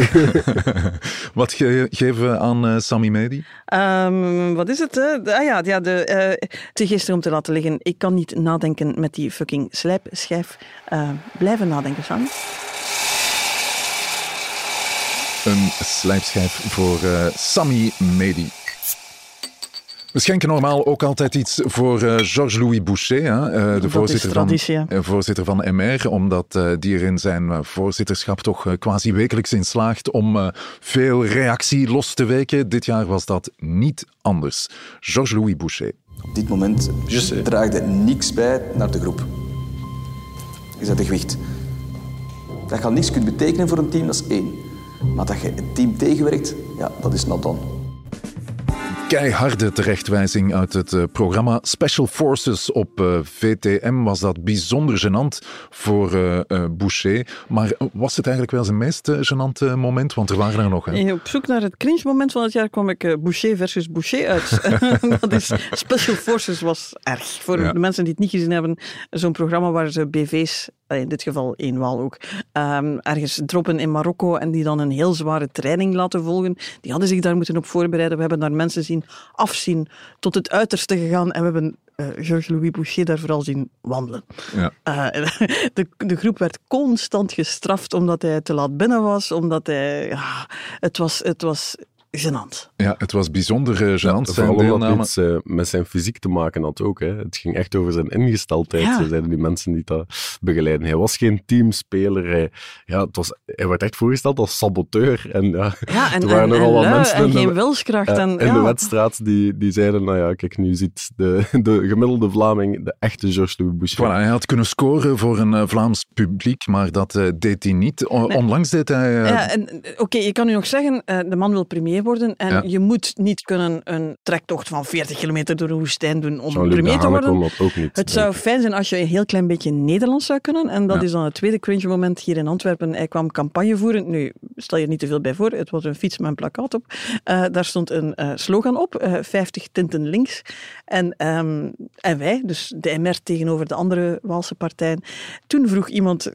wat ge geven we aan uh, Sami Medi? Um, wat is het? Uh, ah ja, ja de, uh, te gisteren om te laten liggen. Ik kan niet nadenken met die fucking slijpschijf. blijven nadenken, Sami. Een slijpschijf voor Sami Medi. We schenken normaal ook altijd iets voor uh, Georges-Louis Boucher, hè, uh, de voorzitter van, uh, voorzitter van MR, omdat die er in zijn voorzitterschap toch quasi wekelijks in slaagt om veel reactie los te weken. Dit jaar was dat niet anders. Georges-Louis Boucher. Op dit moment draagt het niks bij naar de groep. Je zet de gewicht. Dat je al niks kunt betekenen voor een team, dat is één. Maar dat je het team tegenwerkt, ja, dat is not done keiharde terechtwijzing uit het uh, programma Special Forces op uh, eh, VTM was dat bijzonder gênant voor uh, Boucher. Maar was het eigenlijk wel zijn meest gênante moment? Want er waren er nog. Hè? Op zoek naar het cringe moment van het jaar kwam ik Boucher versus Boucher uit. dat is, Special Forces was erg. Voor de mensen die het niet gezien hebben, zo'n programma waar ze BV's in dit geval wal ook, um, ergens droppen in Marokko en die dan een heel zware training laten volgen. Die hadden zich daar moeten op voorbereiden. We hebben daar mensen zien afzien tot het uiterste gegaan en we hebben uh, Georges-Louis Boucher daar vooral zien wandelen. Ja. Uh, de, de groep werd constant gestraft omdat hij te laat binnen was, omdat hij... Ja, het, was, het was gênant. Ja, het was bijzonder uh, gênant. Ja, zijn deelname. iets uh, met zijn fysiek te maken had ook. Hè. Het ging echt over zijn ingesteldheid, ja. zeiden die mensen die dat begeleiden. Hij was geen teamspeler. Hij, ja, het was, hij werd echt voorgesteld als saboteur. En, ja, ja en, er waren nogal wat mensen en geen wilskracht. Uh, en, in de wedstrijd die, die zeiden, nou ja, kijk, nu ziet de, de gemiddelde Vlaming de echte Georges Louis Boucher. Voilà, hij had kunnen scoren voor een Vlaams publiek, maar dat deed hij niet. O nee. Onlangs deed hij... Ja, Oké, okay, je kan nu nog zeggen, de man wil premier worden en ja. je moet niet kunnen een trektocht van 40 kilometer door de woestijn doen om premier te worden. Ook niet, het zou fijn zijn als je een heel klein beetje Nederlands zou kunnen. En dat ja. is dan het tweede cringe moment hier in Antwerpen. Hij kwam campagne voeren. Nu, stel je niet te veel bij voor. Het was een fiets met een plakkaat op. Uh, daar stond een uh, slogan op. Uh, 50 tinten links. En, um, en wij, dus de MR tegenover de andere Waalse partijen. Toen vroeg iemand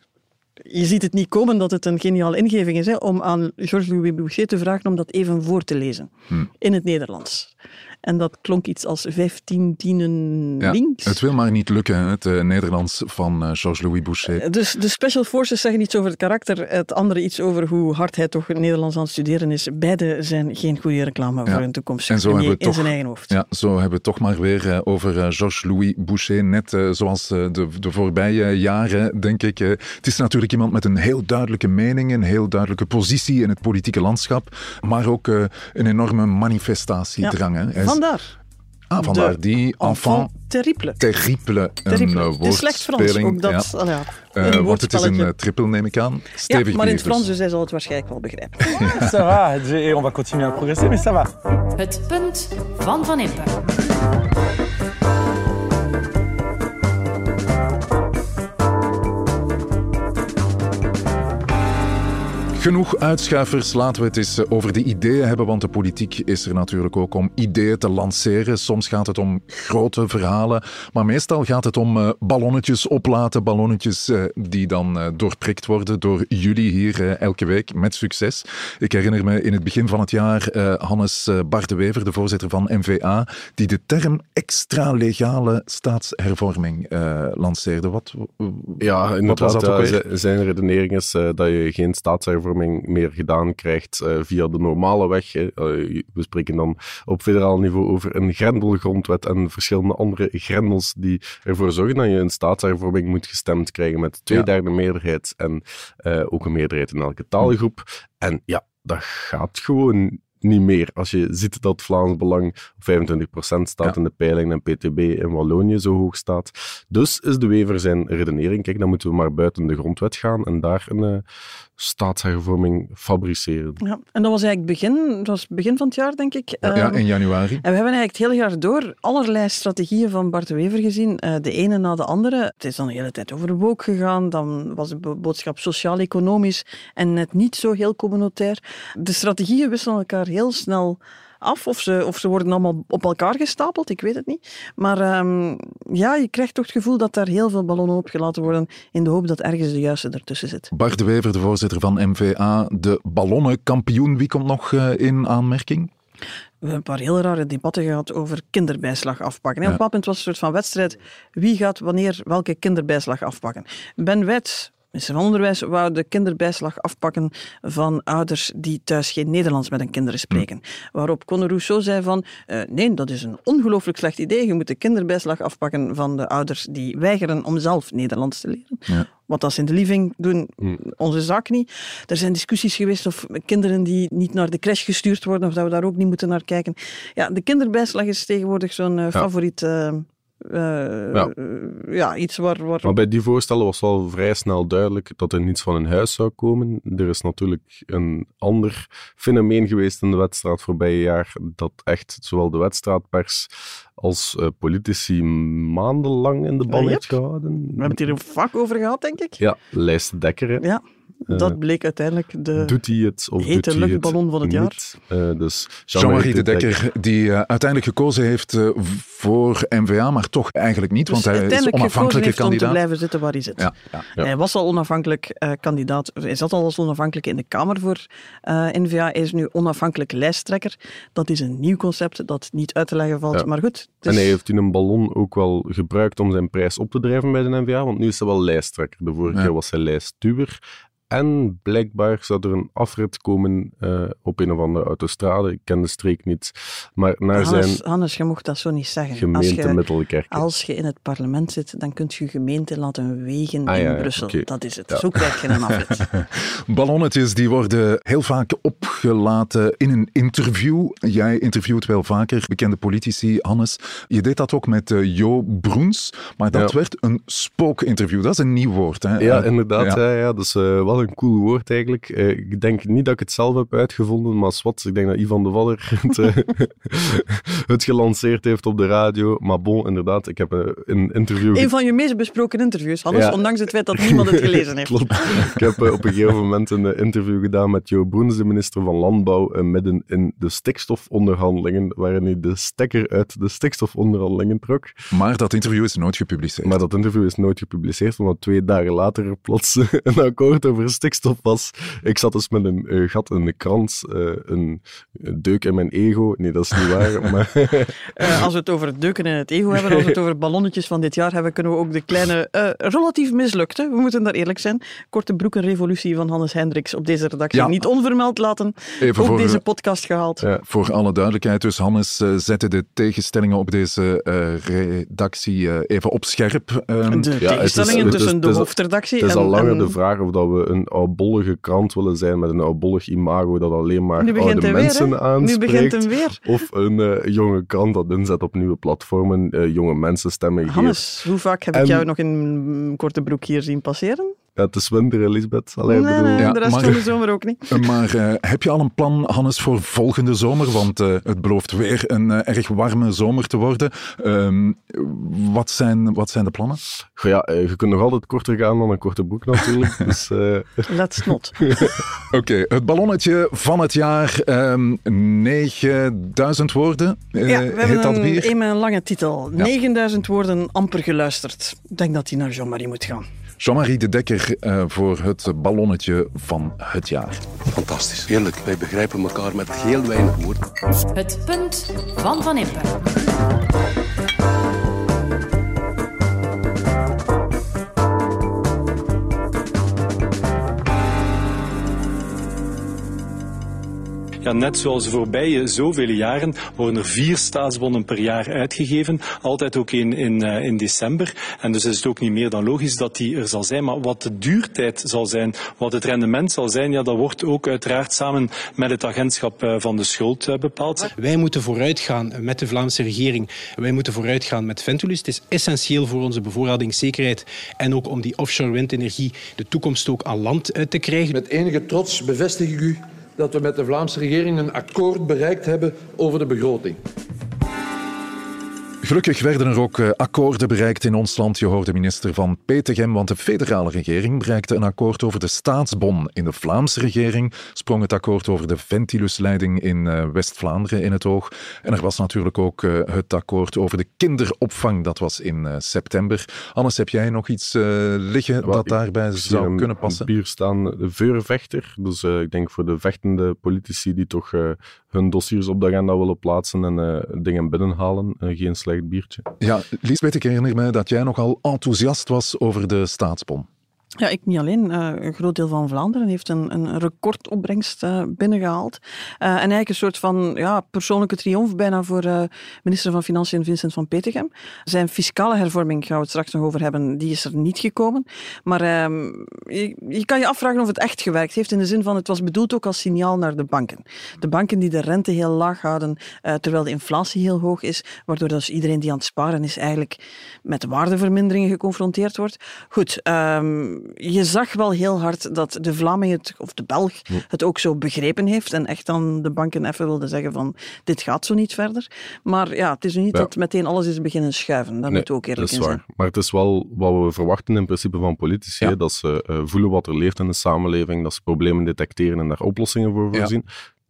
je ziet het niet komen dat het een geniale ingeving is hè, om aan Georges-Louis Boucher te vragen om dat even voor te lezen hmm. in het Nederlands. En dat klonk iets als 15 tienen ja, links. Het wil maar niet lukken, het uh, Nederlands van uh, Georges-Louis Boucher. Dus de Special Forces zeggen iets over het karakter, het andere iets over hoe hard hij toch Nederlands aan het studeren is. Beide zijn geen goede reclame ja. voor een toekomst. En zo hebben we in toch, zijn eigen hoofd. Ja, zo hebben we het toch maar weer uh, over Georges-Louis Boucher, net zoals de, de voorbije jaren, denk ik. het is natuurlijk iemand met een heel duidelijke mening, een heel duidelijke positie in het politieke landschap, maar ook een enorme manifestatiedrang. Ja. Vandaar. Ah, vandaar die enfant terrible. Terrible. terrible. Een, het is slecht Frans, ook dat. Ja. Ja, uh, want het is een uh, triple, neem ik aan. Stevig ja, maar in het Frans, dus. hij zal het waarschijnlijk wel begrijpen. ça va, et on va continuer à progresser, mais ça va. Het punt van Van Impe. Genoeg uitschuifers, laten we het eens over de ideeën hebben, want de politiek is er natuurlijk ook om ideeën te lanceren. Soms gaat het om grote verhalen, maar meestal gaat het om uh, ballonnetjes oplaten, ballonnetjes uh, die dan doorprikt worden door jullie hier elke week met succes. Ik herinner me in het begin van het jaar Hannes Bardewever, de voorzitter van NVA, die de term extra-legale staatshervorming lanceerde. Wat, ja, wat was dat ook weer? Zijn redenering is dat je geen staatshervorming meer gedaan krijgt uh, via de normale weg. Uh, we spreken dan op federaal niveau over een grendelgrondwet en verschillende andere grendels die ervoor zorgen dat je een staatshervorming moet gestemd krijgen met twee Ja. derde meerderheid en uh, ook een meerderheid in elke taalgroep. En ja, dat gaat gewoon niet meer. Als je ziet dat Vlaams Belang op 25% staat Ja. in de peiling en PTB in Wallonië zo hoog staat. Dus is de Wever zijn redenering, kijk, dan moeten we maar buiten de grondwet gaan en daar een uh, staatshervorming fabriceren. Ja, en dat was eigenlijk begin, dat was begin van het jaar, denk ik. Ja, Ehm, in januari. En we hebben eigenlijk het hele jaar door allerlei strategieën van Bart de Wever gezien, eh, de ene na de andere. Het is dan de hele tijd over woke gegaan, dan was de bo- boodschap sociaal-economisch en net niet zo heel communautair. De strategieën wisselen elkaar heel snel af, of ze, of ze worden allemaal op elkaar gestapeld, ik weet het niet. Maar ehm, ja, je krijgt toch het gevoel dat daar heel veel ballonnen opgelaten worden in de hoop dat ergens de juiste ertussen zit. Bart de Wever, de voorzitter van MVA, de ballonnenkampioen. Wie komt nog uh, in aanmerking? We hebben een paar heel rare debatten gehad over kinderbijslag afpakken. En Ja. Op een bepaald moment was het een soort van wedstrijd. Wie gaat wanneer welke kinderbijslag afpakken? Ben Wet, minister van Onderwijs, wou de kinderbijslag afpakken van ouders die thuis geen Nederlands met hun kinderen spreken. Waarop Conor Rousseau zei van, eh, nee, dat is een ongelooflijk slecht idee. Je moet de kinderbijslag afpakken van de ouders die weigeren om zelf Nederlands te leren. Ja. Wat als ze in de living doen, onze zaak niet. Er zijn discussies geweest of kinderen die niet naar de crash gestuurd worden, of dat we daar ook niet moeten naar kijken. Ja, de kinderbijslag is tegenwoordig zo'n eh, favoriet... eh, eh, Ja. eh, ja, iets waar... waar Maar bij die voorstellen was wel vrij snel duidelijk dat er niets van in huis zou komen. Er is natuurlijk een ander fenomeen geweest in de wedstrijd voorbije jaar, dat echt zowel de wedstrijdpers als eh, politici maandenlang in de ban Ah, heeft yep. gehouden. We hebben het hier vaak over gehad, denk ik. Ja, lijst Dekker. hè. Ja, dat bleek uiteindelijk de doet hij het of hete doet hij luchtballon het van het jaar. niet? Eh, dus Jean-Marie de Dekker, die uh, uiteindelijk gekozen heeft uh, voor NVA, maar toch eigenlijk niet, Dus want hij is onafhankelijke om te kandidaat. blijven zitten waar hij zit. Ja, ja, ja. Hij was al onafhankelijk eh, kandidaat, hij zat al als onafhankelijk in de Kamer voor eh, NVA. Hij is nu onafhankelijk lijsttrekker. Dat is een nieuw concept dat niet uit te leggen valt, Ja. maar goed. En dus- hij heeft toen een ballon ook wel gebruikt om zijn prijs op te drijven bij de NVA, want nu is hij wel lijsttrekker. De vorige Ja. keer was hij lijstduwer. En blijkbaar zou er een afrit komen eh, op een of andere autostrade. Ik ken de streek niet. Maar naar Hannes, zijn Hannes, je mocht dat zo niet zeggen. gemeente als je, Middelkerken. als je in het parlement zit, dan kunt je je gemeente laten wegen Ah, in ja, Brussel. Dat is het. Ja. Zo krijg je een afrit. Ballonnetjes die worden heel vaak opgelaten in een interview. Jij interviewt wel vaker bekende politici, Hannes. Je deed dat ook met eh, Jo Broens, maar dat Ja. werd een spookinterview. Dat is een nieuw woord. Hè? Ja, Eh, inderdaad. ja. Ja. Ja, dat is eh, wel een cool woord eigenlijk. Eh, ik denk niet dat ik het zelf heb uitgevonden, maar wat, ik denk dat Ivan de Vadder het, eh, het gelanceerd heeft op de radio. Maar bon, inderdaad, ik heb eh, een interview... Een van je meest besproken interviews, Hannes, Ja. ondanks het feit dat niemand het gelezen heeft. Klopt. Ik heb op een gegeven moment een interview gedaan met Jo Broens, de minister van Landbouw, midden in de stikstofonderhandelingen, waarin hij de stekker uit de stikstofonderhandelingen trok. Maar dat interview is nooit gepubliceerd. Maar dat interview is nooit gepubliceerd, omdat twee dagen later er plots een akkoord over stikstof was. Ik zat dus met een eh, gat in de krant, eh, een deuk in mijn ego. Nee, dat is niet waar, maar... Eh, als we het over het deuken en het ego hebben, als we het over ballonnetjes van dit jaar hebben, kunnen we ook de kleine, relatief mislukte, we moeten daar eerlijk zijn, korte broekenrevolutie van Hannes Hendricks op deze redactie Ja. niet onvermeld laten. Even ook voor- deze podcast gehaald. Voor alle duidelijkheid, dus Hannes zette de tegenstellingen op deze redactie even op scherp. Ehm, De Ja, is- tegenstellingen is- tussen de hoofdredactie Het is en... al langer en- de vraag of dat we een oudbollige krant willen zijn met een oudbollig imago dat alleen maar oude weer, mensen? Nu aanspreekt. weer. Of een eh, jonge krant dat inzet op nieuwe platformen, eh, jonge mensen stemmen geeft. Hannes, hoe vaak heb ik jou nog in een korte broek hier zien passeren? Is winter, Elisabeth. Allee, nee, bedoel... Ja, de rest maar- van de zomer ook niet. Eh, Maar eh, heb je al een plan, Hannes, voor volgende zomer? Want eh, het belooft weer een eh, erg warme zomer te worden. Ehm, wat, zijn, wat zijn de plannen? Goh, Ja, je kunt nog altijd korter gaan dan een korte broek natuurlijk. dus, eh, Let's not. Oké, het ballonnetje van het jaar. ehm 9000 woorden. eh, Ja, we heet hebben dat een, een met een lange titel. Ja. 9000 woorden amper geluisterd. Ik denk dat die naar Jean-Marie moet gaan. Jean-Marie de Dekker eh, voor het ballonnetje van het jaar. Fantastisch. Eerlijk, wij begrijpen elkaar met heel weinig woorden. Het punt van Van Impe. Ja, net zoals de voorbije zoveel jaren worden er vier staatsbonnen per jaar uitgegeven. Altijd ook in, in, eh, in december. En dus is het ook niet meer dan logisch dat die er zal zijn. Maar wat de duurtijd zal zijn, wat het rendement zal zijn, ja, dat wordt ook uiteraard samen met het agentschap eh, van de schuld eh, bepaald. Wij moeten vooruitgaan met de Vlaamse regering. Wij moeten vooruitgaan met Ventulus. Het is essentieel voor onze bevoorradingszekerheid en ook om die offshore windenergie de toekomst ook aan land te krijgen. Met enige trots bevestig ik u dat we met de Vlaamse regering een akkoord bereikt hebben over de begroting. Gelukkig werden er ook eh, akkoorden bereikt in ons land. Je hoorde minister van Petegem, want de federale regering bereikte een akkoord over de staatsbon. In de Vlaamse regering sprong het akkoord over de Ventilus-leiding in eh, West-Vlaanderen in het oog. En er was natuurlijk ook eh, het akkoord over de kinderopvang. Dat was in september. Anders heb jij nog iets liggen dat daarbij zou kunnen passen? Bier staan, de veurvechter. Dus ik denk voor de vechtende politici die toch hun dossiers op de agenda willen plaatsen en eh, dingen binnenhalen. Eh, geen slecht biertje. Ja, Liesbeth, ik herinner me dat jij nogal enthousiast was over de staatsbon. Ja, ik niet alleen. Eh, een groot deel van Vlaanderen heeft een, een recordopbrengst eh, binnengehaald. Eh, en eigenlijk een soort van ja, persoonlijke triomf bijna voor minister van Financiën Vincent van Petegem. Zijn fiscale hervorming, gaan we het straks nog over hebben, die is er niet gekomen. Maar ehm, je, je kan je afvragen of het echt gewerkt heeft, in de zin van het was bedoeld ook als signaal naar de banken. De banken die de rente heel laag houden, terwijl de inflatie heel hoog is, waardoor dus iedereen die aan het sparen is eigenlijk met waardeverminderingen geconfronteerd wordt. Goed, ehm, je zag wel heel hard dat de Vlaming het, of de Belg het ook zo begrepen heeft en echt dan de banken even wilde zeggen van dit gaat zo niet verder. Maar ja, het is nu niet Ja. dat meteen alles is beginnen schuiven. Daar Nee, moeten we ook eerlijk dat in zijn. waar. Maar het is wel wat we verwachten in principe van politici. dat ze eh, voelen wat er leeft in de samenleving, dat ze problemen detecteren en daar oplossingen voor Ja.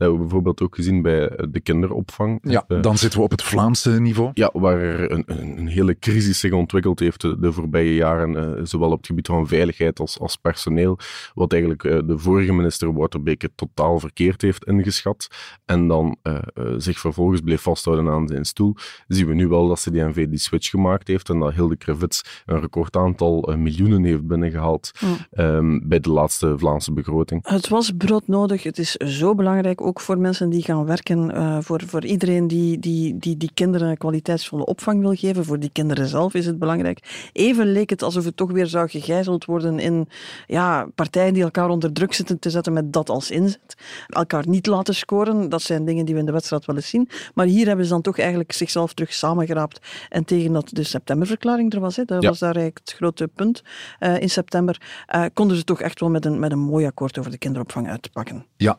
Voorzien. hebben we bijvoorbeeld ook gezien bij de kinderopvang. Ja, Eh, dan zitten we op het Vlaamse niveau. ja, waar er een, een, een hele crisis zich ontwikkeld heeft de, de voorbije jaren, eh, zowel op het gebied van veiligheid als, als personeel, wat eigenlijk eh, de vorige minister Waterbeke totaal verkeerd heeft ingeschat, en dan eh, eh, zich vervolgens bleef vasthouden aan zijn stoel, zien we nu wel dat CD&V die switch gemaakt heeft en dat Hilde Krevits een record aantal eh, miljoenen heeft binnengehaald Ja. ehm, bij de laatste Vlaamse begroting. Het was broodnodig. Het is zo belangrijk, ook voor mensen die gaan werken, eh, voor, voor iedereen die, die, die die kinderen kwaliteitsvolle opvang wil geven. Voor die kinderen zelf is het belangrijk. Even leek het alsof het toch weer zou gegijzeld worden in ja, partijen die elkaar onder druk zitten te zetten met dat als inzet. Elkaar niet laten scoren, dat zijn dingen die we in de wedstrijd wel eens zien. Maar hier hebben ze dan toch eigenlijk zichzelf terug samengeraapt. En tegen dat de septemberverklaring er was, hè, dat Ja. was daar eigenlijk het grote punt eh, in september, eh, konden ze toch echt wel met een, met een mooi akkoord over de kinderopvang uitpakken. Ja,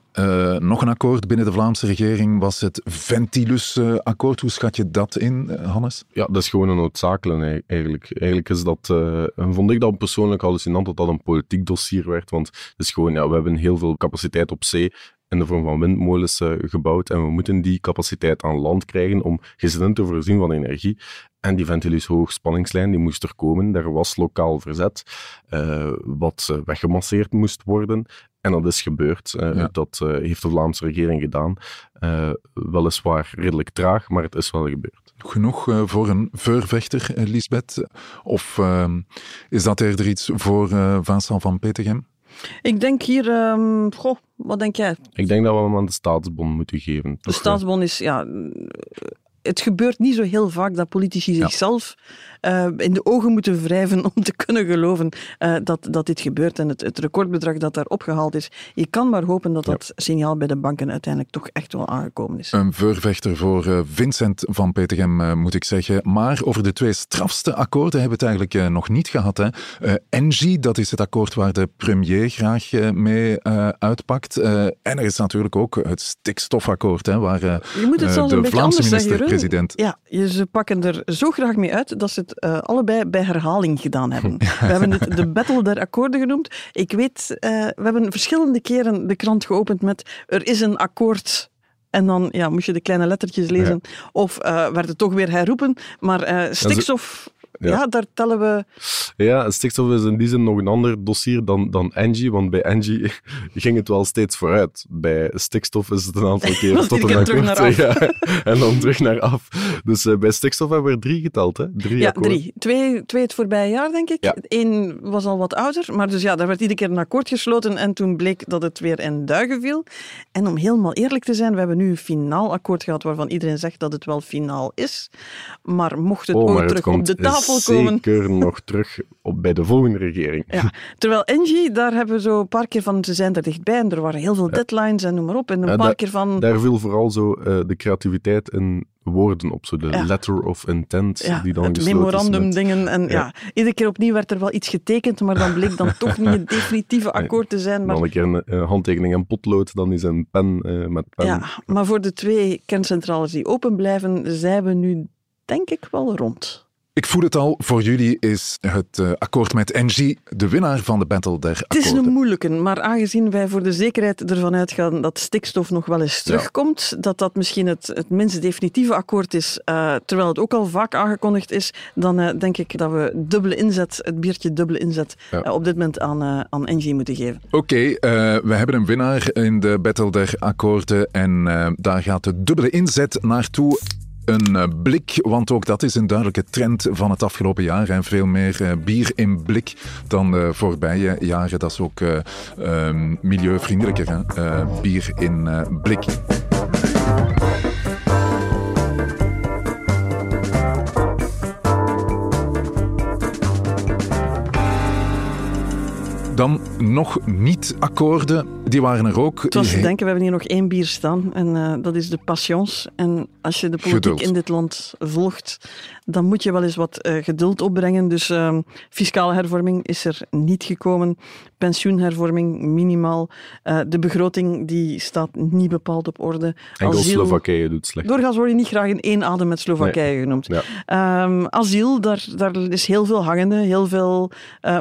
nog een akkoord binnen de Vlaamse regering was het Ventilus-akkoord. Hoe schat je dat in, eh, Hannes? Ja, dat is gewoon een noodzakelijke eigenlijk. Eigenlijk is dat, eh, en vond ik dat persoonlijk hallucinant dat dat een politiek dossier werd, want het is gewoon, ja, we hebben heel veel capaciteit op zee in de vorm van windmolens eh, gebouwd en we moeten die capaciteit aan land krijgen om gezinnen te voorzien van energie. En die Ventilus hoogspanningslijn die moest er komen. Daar was lokaal verzet, eh, wat eh, weggemasseerd moest worden. En dat is gebeurd. Eh, Ja. Dat eh, heeft de Vlaamse regering gedaan. Eh, weliswaar redelijk traag, maar het is wel gebeurd. Genoeg eh, voor een veurvechter, Lisbeth? Of is dat eerder iets voor eh, Vincent van Petegem? Ik denk hier, ehm, goh, wat denk jij? Ik denk dat we hem aan de staatsbon moeten geven. De staatsbon is, ja, het gebeurt niet zo heel vaak dat politici zichzelf eh, in de ogen moeten wrijven om te kunnen geloven eh, dat, dat dit gebeurt. En het, het recordbedrag dat daar opgehaald is, je kan maar hopen dat dat signaal bij de banken uiteindelijk toch echt wel aangekomen is. Een veurvechter voor eh, Vincent van Petegem, moet ik zeggen. Maar over de twee strafste akkoorden hebben we het eigenlijk nog niet gehad. Hè. Engie, dat is het akkoord waar de premier graag mee uitpakt. En er is natuurlijk ook het stikstofakkoord, hè, waar Je moet het zelfs de een Vlaamse zeggen, Minister-president... Ja, ze pakken er zo graag mee uit dat ze het eh, allebei bij herhaling gedaan hebben. We hebben het de Battle der Akkoorden genoemd. Ik weet, eh, we hebben verschillende keren de krant geopend met er is een akkoord. En dan ja, moest je de kleine lettertjes lezen. Of eh, werd het toch weer herroepen. Maar stikstof, ja. ja. daar tellen we... Ja, stikstof is in die zin nog een ander dossier dan, dan Engie, want bij Engie ging het wel steeds vooruit. Bij stikstof is het een aantal keer tot een akkoord. naar af. Ja, en dan terug naar af. Dus eh, bij stikstof hebben we er drie geteld, hè? Drie Ja, drie. Twee, twee het voorbije jaar, denk ik. Ja. Eén was al wat ouder, maar dus ja, daar werd iedere keer een akkoord gesloten en toen bleek dat het weer in duigen viel. En om helemaal eerlijk te zijn, we hebben nu een finaal akkoord gehad waarvan iedereen zegt dat het wel finaal is. Maar mocht het Oh, ooit het terug op de tafel zeker nog terug op, bij de volgende regering. Ja, terwijl Engie, daar hebben we zo een paar keer van, ze zijn er dichtbij en er waren heel veel deadlines en noem maar op. En een Ja, paar da- keer van... Daar viel vooral zo eh, de creativiteit in woorden op, zo de Ja. letter of intent Ja, die dan het memorandum met- dingen. En ja. Ja. iedere keer opnieuw werd er wel iets getekend, maar dan bleek dan toch niet het definitieve akkoord te zijn. Maar Dan een keer een eh, handtekening en potlood, dan is een pen eh, met pen. Ja, maar voor de twee kerncentrales die open blijven, zijn we nu denk ik wel rond. Ik voel het al, voor jullie is het eh, akkoord met Engie de winnaar van de Battle der Het is akkoorden. een moeilijke, maar aangezien wij voor de zekerheid ervan uitgaan dat stikstof nog wel eens terugkomt, dat dat misschien het, het minst definitieve akkoord is, eh, terwijl het ook al vaak aangekondigd is, dan eh, denk ik dat we dubbele inzet, het biertje dubbele inzet, Ja. op dit moment aan, aan Engie moeten geven. Oké, we hebben een winnaar in de Battle der akkoorden en daar gaat de dubbele inzet naartoe. Een eh, blik, want ook dat is een duidelijke trend van het afgelopen jaar. En veel meer eh, bier in blik dan de voorbije jaren. Dat is ook eh, ehm, milieuvriendelijker, hè? Eh, bier in eh, blik. Dan nog niet akkoorden, die waren er ook. Het was te denken, we hebben hier nog één bier staan en eh, dat is de Passions. En als je de politiek Geduld. in dit land volgt, dan moet je wel eens wat eh, geduld opbrengen. Dus ehm, fiscale hervorming is er niet gekomen. Pensioenhervorming minimaal. Eh, de begroting die staat niet bepaald op orde. Enkel Asiel- Slowakije doet slecht. Doorgaans word je niet graag in één adem met Slowakije Nee. genoemd. Ja. Ehm, asiel, daar, daar is heel veel hangende, heel veel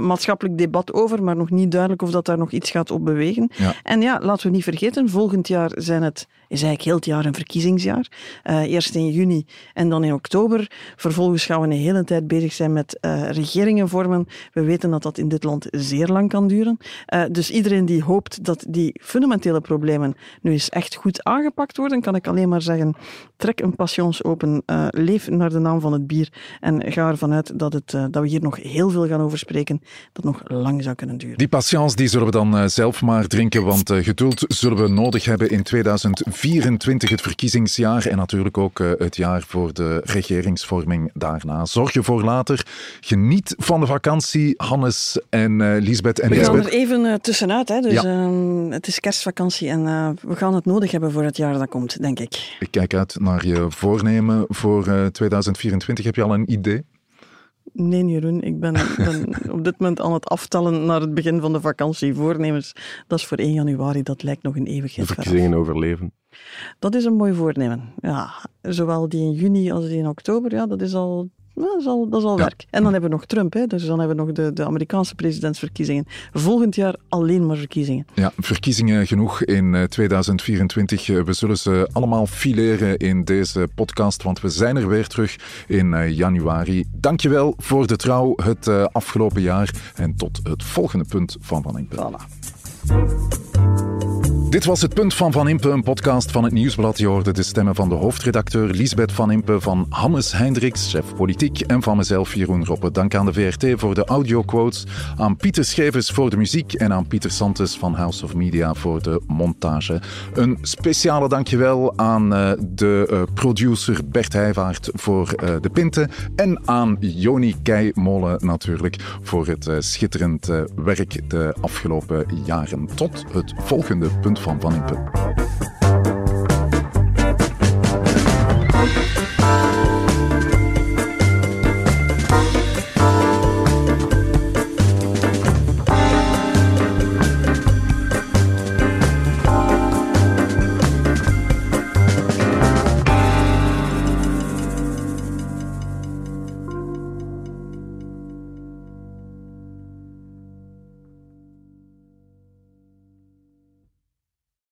maatschappelijk debat over, maar nog niet duidelijk of dat daar nog iets gaat op bewegen. Ja. En ja, laten we niet vergeten, volgend jaar zijn het, is eigenlijk heel het jaar een verkiezingsjaar. Uh, eerst in juni en dan in oktober. Vervolgens gaan we een hele tijd bezig zijn met uh, regeringen vormen. We weten dat dat in dit land zeer lang kan duren. Uh, dus iedereen die hoopt dat die fundamentele problemen nu eens echt goed aangepakt worden, kan ik alleen maar zeggen, trek een passions open, leef naar de naam van het bier en ga ervan uit dat, het, dat we hier nog heel veel gaan over spreken, dat nog lang zou kunnen duren. Die patience die zullen we dan zelf maar drinken, want geduld zullen we nodig hebben in 2024, het verkiezingsjaar en natuurlijk ook het jaar voor de regeringsvorming daarna. Zorg je voor later. Geniet van de vakantie, Hannes en uh, Lisbeth. En we gaan er even uh, tussenuit. Hè. Dus, ja. uh, het is kerstvakantie en uh, we gaan het nodig hebben voor het jaar dat komt, denk ik. Ik kijk uit naar je voornemen voor 2024. Heb je al een idee? Nee, Jeroen, ik ben, ben, op dit moment aan het aftellen naar het begin van de vakantie. Voornemens, dat is voor 1 januari, dat lijkt nog een eeuwigheid. De verkiezingen overleven. Dat is een mooi voornemen. Ja, zowel die in juni als die in oktober, ja, dat is al dat is al, dat is al ja. werk. En dan hebben we nog Trump, hè? dus dan hebben we nog de, de Amerikaanse presidentsverkiezingen. Volgend jaar alleen maar verkiezingen. Ja, verkiezingen genoeg in 2024. We zullen ze allemaal fileren in deze podcast, want we zijn er weer terug in januari. Dankjewel voor de trouw het afgelopen jaar en tot het volgende punt van Van Impe. Voilà. Dit was het Punt van Van Impe, een podcast van het Nieuwsblad. Je hoorde de stemmen van de hoofdredacteur Lisbeth Van Impe, van Hannes Hendricks, chef politiek, en van mezelf, Jeroen Roppe. Dank aan de VRT voor de audioquotes, aan Pieter Schevers voor de muziek en aan Pieter Santes van House of Media voor de montage. Een speciale dankjewel aan uh, de uh, producer Bert Heijvaart voor uh, de pinten en aan Joni Keimolen natuurlijk voor het schitterend werk de afgelopen jaren. Tot het volgende Punt van Van Impe.